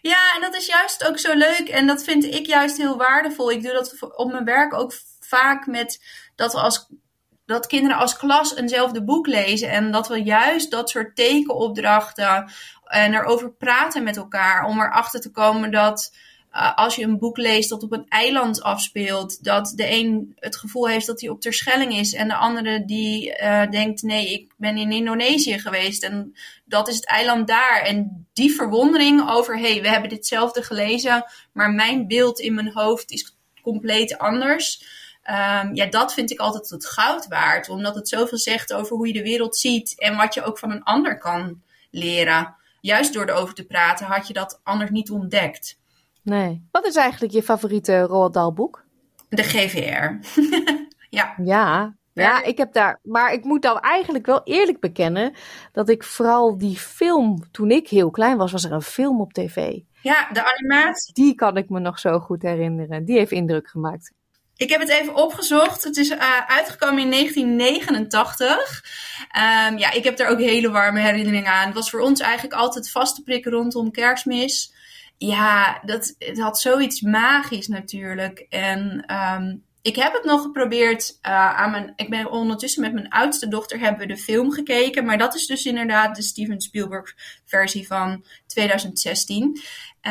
Ja, en dat is juist ook zo leuk. En dat vind ik juist heel waardevol. Ik doe dat op mijn werk ook vaak met dat we als dat kinderen als klas eenzelfde boek lezen. En dat we juist dat soort tekenopdrachten en erover praten met elkaar. Om erachter te komen dat uh, als je een boek leest dat op een eiland afspeelt, dat de een het gevoel heeft dat hij op Terschelling is. En de andere die uh, denkt, nee, ik ben in Indonesië geweest en dat is het eiland daar. En die verwondering over, hé, hey, we hebben ditzelfde gelezen, maar mijn beeld in mijn hoofd is compleet anders. Um, ja, dat vind ik altijd het goud waard. Omdat het zoveel zegt over hoe je de wereld ziet en wat je ook van een ander kan leren. Juist door erover te praten had je dat anders niet ontdekt. Nee. Wat is eigenlijk je favoriete Roald Dahl boek? De GVR. *laughs* ja. Ja, ja, ik heb daar. Maar ik moet dan eigenlijk wel eerlijk bekennen dat ik vooral die film, toen ik heel klein was, was er een film op tv. Ja, de animatie. Die kan ik me nog zo goed herinneren. Die heeft indruk gemaakt. Ik heb het even opgezocht. Het is uh, uitgekomen in 1989. Um, ja, ik heb daar ook hele warme herinneringen aan. Het was voor ons eigenlijk altijd vaste prikken rondom kerstmis. Ja, dat, het had zoiets magisch natuurlijk. En um, ik heb het nog geprobeerd uh, aan mijn. Ik ben ondertussen met mijn oudste dochter hebben we de film gekeken. Maar dat is dus inderdaad de Steven Spielberg versie van 2016.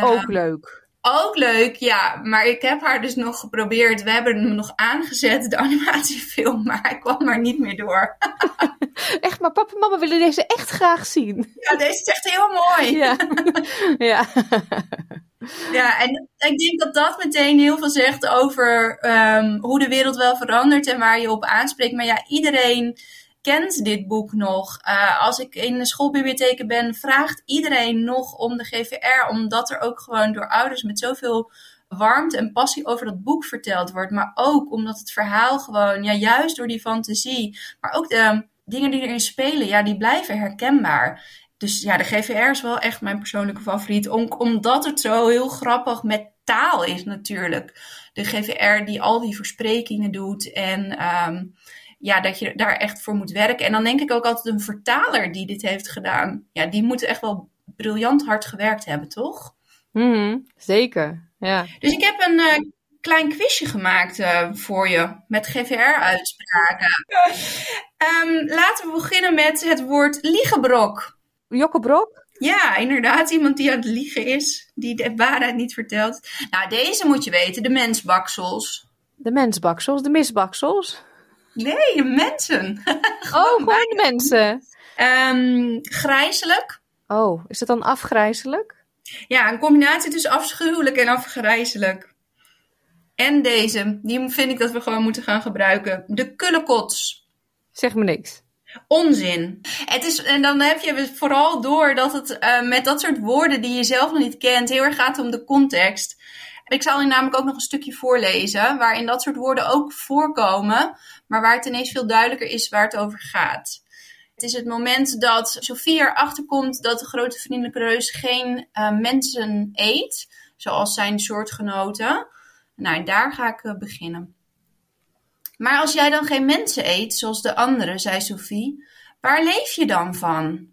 Ook leuk. Ook leuk, ja. Maar ik heb haar dus nog geprobeerd. We hebben hem nog aangezet, de animatiefilm. *laughs* Maar hij kwam maar niet meer door. *laughs* echt, maar papa en mama willen deze echt graag zien. Ja, deze is echt heel mooi. Ja. *laughs* ja. Ja, en ik denk dat dat meteen heel veel zegt over um, hoe de wereld wel verandert en waar je op aanspreekt. Maar ja, iedereen kent dit boek nog. Uh, als ik in de schoolbibliotheken ben, vraagt iedereen nog om de GVR, omdat er ook gewoon door ouders met zoveel warmte en passie over dat boek verteld wordt. Maar ook omdat het verhaal gewoon, ja, juist door die fantasie, maar ook de dingen die erin spelen, ja, die blijven herkenbaar. Dus ja, de GVR is wel echt mijn persoonlijke favoriet. Om, omdat het zo heel grappig met taal is natuurlijk. De GVR die al die versprekingen doet. En um, ja, dat je daar echt voor moet werken. En dan denk ik ook altijd een vertaler die dit heeft gedaan. Ja, die moet echt wel briljant hard gewerkt hebben, toch? Mm, zeker, ja. Dus ik heb een uh, klein quizje gemaakt uh, voor je met GVR-uitspraken. um, *laughs* laten we beginnen met het woord liegebrok. Jokkebrok? Ja, inderdaad. Iemand die aan het liegen is. Die de waarheid niet vertelt. Nou, deze moet je weten. De mensbaksels. De mensbaksels? De misbaksels? Nee, mensen. *laughs* oh, gewoon mensen. Um, grijzelijk. Oh, is het dan afgrijzelijk? Ja, een combinatie tussen afschuwelijk en afgrijzelijk. En deze, die vind ik dat we gewoon moeten gaan gebruiken. De kullekots. Zeg me niks. Onzin. Het is, en dan heb je vooral door dat het uh, met dat soort woorden die je zelf nog niet kent, heel erg gaat om de context. Ik zal u namelijk ook nog een stukje voorlezen, waarin dat soort woorden ook voorkomen, maar waar het ineens veel duidelijker is waar het over gaat. Het is het moment dat Sophie erachter komt dat de grote vriendelijke reus geen uh, mensen eet, zoals zijn soortgenoten. Nou, daar ga ik uh, beginnen. Maar als jij dan geen mensen eet, zoals de anderen, zei Sophie, waar leef je dan van?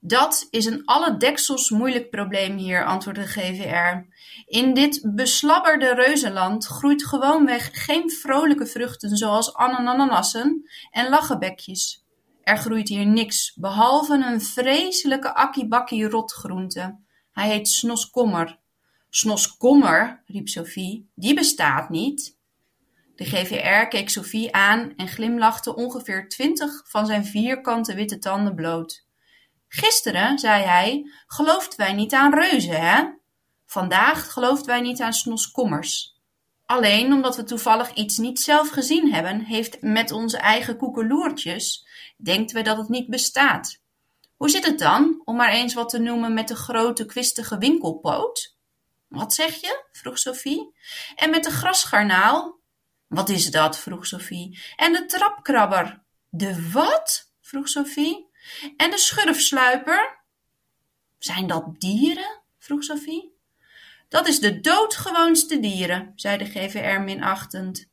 Dat is een alle deksels moeilijk probleem hier, antwoordde de GVR. In dit beslabberde reuzenland groeit gewoonweg geen vrolijke vruchten zoals ananassen en lachenbekjes. Er groeit hier niks, behalve een vreselijke akkibakkie rotgroente. Hij heet snoskommer. Snoskommer, riep Sophie, die bestaat niet. De GVR keek Sophie aan en glimlachte ongeveer twintig van zijn vierkante witte tanden bloot. Gisteren, zei hij, geloofden wij niet aan reuzen, hè? Vandaag geloofden wij niet aan snoskommers. Alleen omdat we toevallig iets niet zelf gezien hebben, heeft met onze eigen koekeloertjes, denkt we dat het niet bestaat. Hoe zit het dan, om maar eens wat te noemen, met de grote kwistige winkelpoot? Wat zeg je? vroeg Sophie. En met de grasgarnaal? Wat is dat? vroeg Sophie. En de trapkrabber? De wat? vroeg Sophie. En de schurfsluiper? Zijn dat dieren? vroeg Sophie. Dat is de doodgewoonste dieren, zei de GVR minachtend.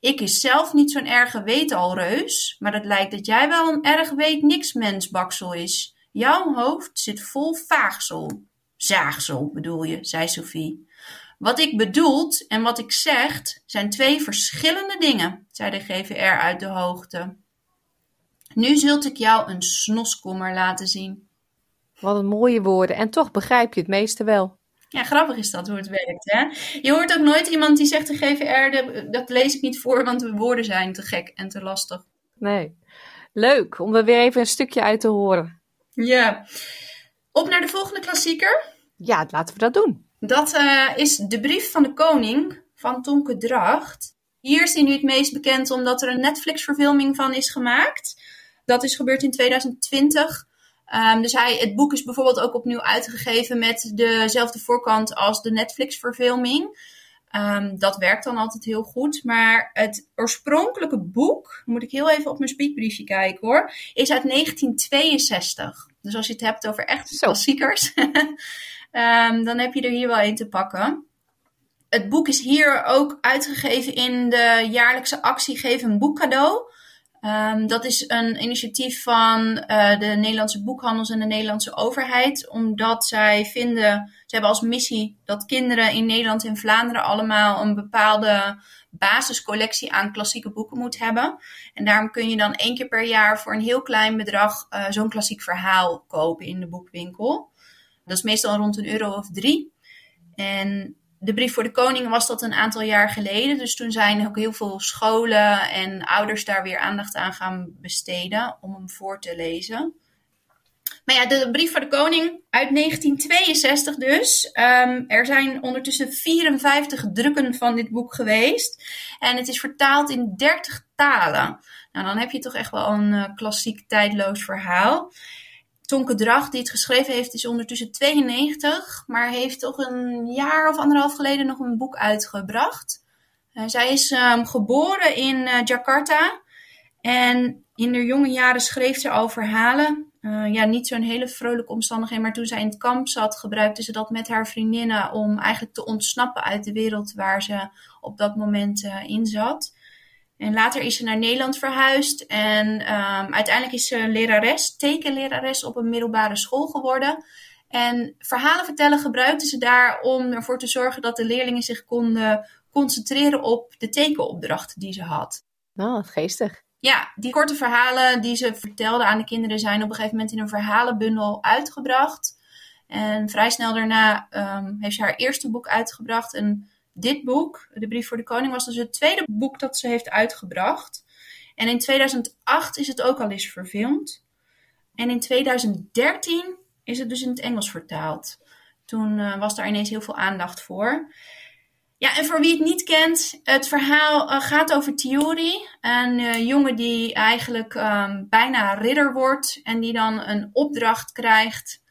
Ik is zelf niet zo'n erge weetalreus, maar het lijkt dat jij wel een erg weet niks mensbaksel is. Jouw hoofd zit vol vaagsel. Zaagsel bedoel je, zei Sophie. Wat ik bedoelt en wat ik zeg zijn twee verschillende dingen, zei de GVR uit de hoogte. Nu zult ik jou een snoskommer laten zien. Wat een mooie woorden en toch begrijp je het meeste wel. Ja, grappig is dat hoe het werkt. Hè? Je hoort ook nooit iemand die zegt de GVR, dat lees ik niet voor, want de woorden zijn te gek en te lastig. Nee. Leuk om er weer even een stukje uit te horen. Ja. Op naar de volgende klassieker. Ja, laten we dat doen. Dat uh, is De Brief van de Koning van Tonke Dracht. Hier is hij nu het meest bekend omdat er een Netflix-verfilming van is gemaakt. Dat is gebeurd in 2020. Um, dus hij, het boek is bijvoorbeeld ook opnieuw uitgegeven met dezelfde voorkant als de Netflix-verfilming. Um, dat werkt dan altijd heel goed. Maar het oorspronkelijke boek, moet ik heel even op mijn speakbriefje kijken hoor, is uit 1962. Dus als je het hebt over echt klassiekers, um, *laughs* dan heb je er hier wel een te pakken. Het boek is hier ook uitgegeven in de jaarlijkse actie Geef een boek cadeau. Um, dat is een initiatief van uh, de Nederlandse boekhandels en de Nederlandse overheid, omdat zij vinden, ze hebben als missie dat kinderen in Nederland en Vlaanderen allemaal een bepaalde basiscollectie aan klassieke boeken moet hebben. En daarom kun je dan één keer per jaar voor een heel klein bedrag uh, zo'n klassiek verhaal kopen in de boekwinkel. Dat is meestal rond een euro of drie. En de brief voor de koning was dat een aantal jaar geleden. Dus toen zijn ook heel veel scholen en ouders daar weer aandacht aan gaan besteden om hem voor te lezen. Maar ja, de brief voor de koning uit 1962 dus. Um, er zijn ondertussen 54 drukken van dit boek geweest. En het is vertaald in 30 talen. Nou, dan heb je toch echt wel een uh, klassiek tijdloos verhaal. Tonke Drag, die het geschreven heeft, is ondertussen 92, maar heeft toch een jaar of anderhalf geleden nog een boek uitgebracht. Uh, zij is um, geboren in uh, Jakarta en in haar jonge jaren schreef ze al verhalen. Uh, ja, niet zo'n hele vrolijke omstandigheden, maar toen zij in het kamp zat, gebruikte ze dat met haar vriendinnen om eigenlijk te ontsnappen uit de wereld waar ze op dat moment in zat. En later is ze naar Nederland verhuisd en um, uiteindelijk is ze lerares, tekenlerares op een middelbare school geworden. En verhalen vertellen gebruikte ze daar om ervoor te zorgen dat de leerlingen zich konden concentreren op de tekenopdrachten die ze had. Nou, geestig. Ja, die korte verhalen die ze vertelde aan de kinderen zijn op een gegeven moment in een verhalenbundel uitgebracht. En vrij snel daarna um, heeft ze haar eerste boek uitgebracht. Dit boek, De Brief voor de Koning, was dus het tweede boek dat ze heeft uitgebracht. En in 2008 is het ook al eens verfilmd. En in 2013 is het dus in het Engels vertaald. Toen uh, was daar ineens heel veel aandacht voor. Ja, en voor wie het niet kent, het verhaal uh, gaat over Tiori. Een uh, jongen die eigenlijk um, bijna ridder wordt en die dan een opdracht krijgt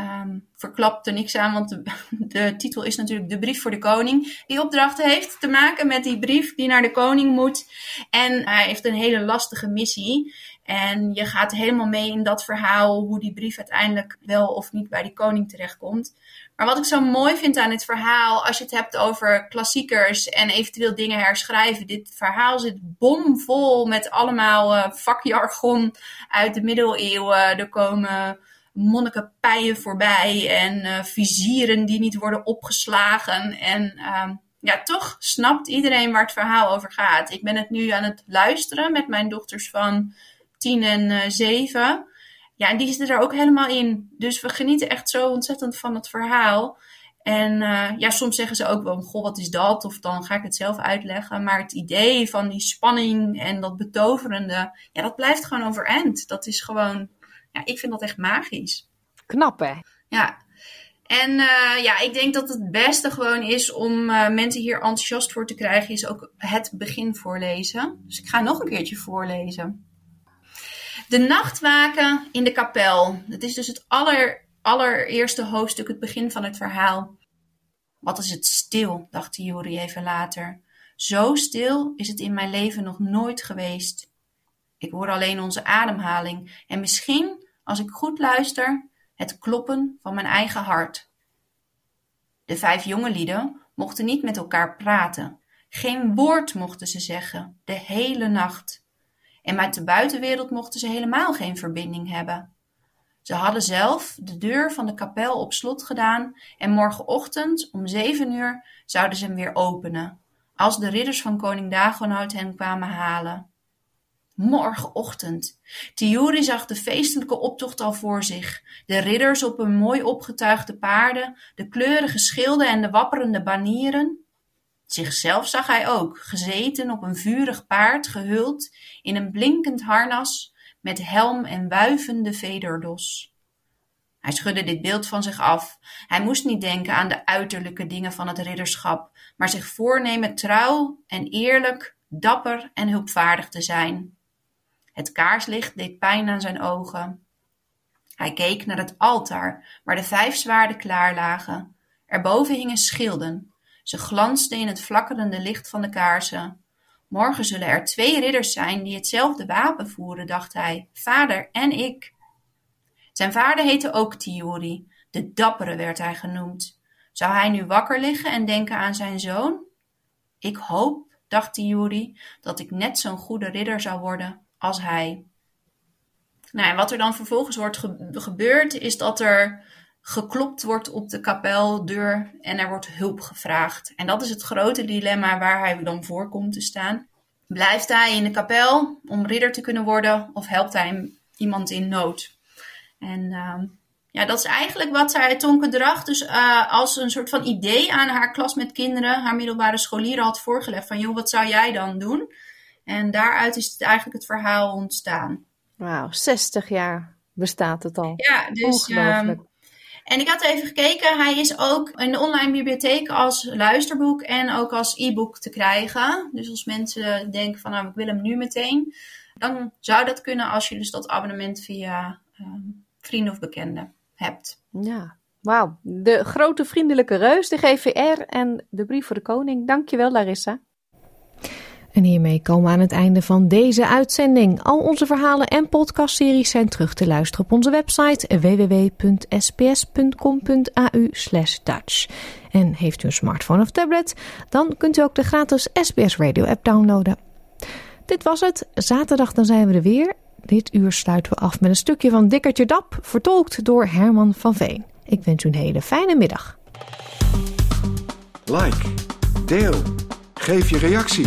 Um, verklapt er niks aan, want de, *laughs* de, titel is natuurlijk De Brief voor de Koning. Die opdracht heeft te maken met die brief die naar de koning moet. En hij heeft een hele lastige missie. En je gaat helemaal mee in dat verhaal, hoe die brief uiteindelijk wel of niet bij die koning terechtkomt. Maar wat ik zo mooi vind aan dit verhaal, als je het hebt over klassiekers en eventueel dingen herschrijven. Dit verhaal zit bomvol met allemaal uh, vakjargon uit de middeleeuwen. Er komen monnikenpijen voorbij en uh, vizieren die niet worden opgeslagen. En uh, ja, toch snapt iedereen waar het verhaal over gaat. Ik ben het nu aan het luisteren met mijn dochters van 10 en uh, 7. Ja, en die zitten er ook helemaal in. Dus we genieten echt zo ontzettend van het verhaal. En uh, ja, soms zeggen ze ook wel, goh, wat is dat? Of dan ga ik het zelf uitleggen. Maar het idee van die spanning en dat betoverende, ja, dat blijft gewoon overeind. Dat is gewoon ja, ik vind dat echt magisch. Knap hè? Ja. En uh, ja, ik denk dat het beste gewoon is om uh, mensen hier enthousiast voor te krijgen, is ook het begin voorlezen. Dus ik ga nog een keertje voorlezen. De nachtwaken in de kapel. Het is dus het aller, allereerste hoofdstuk, het begin van het verhaal. Wat is het stil, dacht Juri even later. Zo stil is het in mijn leven nog nooit geweest. Ik hoor alleen onze ademhaling en misschien, als ik goed luister, het kloppen van mijn eigen hart. De vijf jonge lieden mochten niet met elkaar praten. Geen woord mochten ze zeggen, de hele nacht. En met de buitenwereld mochten ze helemaal geen verbinding hebben. Ze hadden zelf de deur van de kapel op slot gedaan en morgenochtend om zeven uur zouden ze hem weer openen, als de ridders van koning Dagonoud hen kwamen halen. Morgenochtend. Tiuri zag de feestelijke optocht al voor zich. De ridders op hun mooi opgetuigde paarden, de kleurige schilden en de wapperende banieren. Zichzelf zag hij ook, gezeten op een vurig paard, gehuld in een blinkend harnas, met helm en wuivende vederdos. Hij schudde dit beeld van zich af. Hij moest niet denken aan de uiterlijke dingen van het ridderschap, maar zich voornemen trouw en eerlijk, dapper en hulpvaardig te zijn. Het kaarslicht deed pijn aan zijn ogen. Hij keek naar het altaar, waar de vijf zwaarden klaar lagen. Erboven hingen schilden. Ze glansden in het flakkerende licht van de kaarsen. Morgen zullen er twee ridders zijn die hetzelfde wapen voeren, dacht hij, vader en ik. Zijn vader heette ook Tiori, de dappere werd hij genoemd. Zou hij nu wakker liggen en denken aan zijn zoon? Ik hoop, dacht Tiori, dat ik net zo'n goede ridder zou worden als hij. Nou, en wat er dan vervolgens wordt ge gebeurd, is dat er geklopt wordt op de kapeldeur en er wordt hulp gevraagd. En dat is het grote dilemma waar hij dan voor komt te staan. Blijft hij in de kapel om ridder te kunnen worden of helpt hij iemand in nood? En uh, ja, dat is eigenlijk wat zij Tonke Drag dus uh, als een soort van idee aan haar klas met kinderen, haar middelbare scholieren had voorgelegd. Van joh, wat zou jij dan doen? En daaruit is het eigenlijk het verhaal ontstaan. Wauw, 60 jaar bestaat het al. Ja, dus. Um, en ik had even gekeken, hij is ook in de online bibliotheek als luisterboek en ook als e-book te krijgen. Dus als mensen denken van nou, ik wil hem nu meteen, dan zou dat kunnen als je dus dat abonnement via um, vrienden of bekenden hebt. Ja, wauw. De grote vriendelijke reus, de GVR en de brief voor de koning. Dankjewel Larissa. En hiermee komen we aan het einde van deze uitzending. Al onze verhalen en podcastseries zijn terug te luisteren op onze website www.sbs.com.au Dutch. En heeft u een smartphone of tablet, dan kunt u ook de gratis SBS Radio app downloaden. Dit was het. Zaterdag dan zijn we er weer. Dit uur sluiten we af met een stukje van Dikkertje Dap, vertolkt door Herman van Veen. Ik wens u een hele fijne middag. Like, deel, geef je reactie.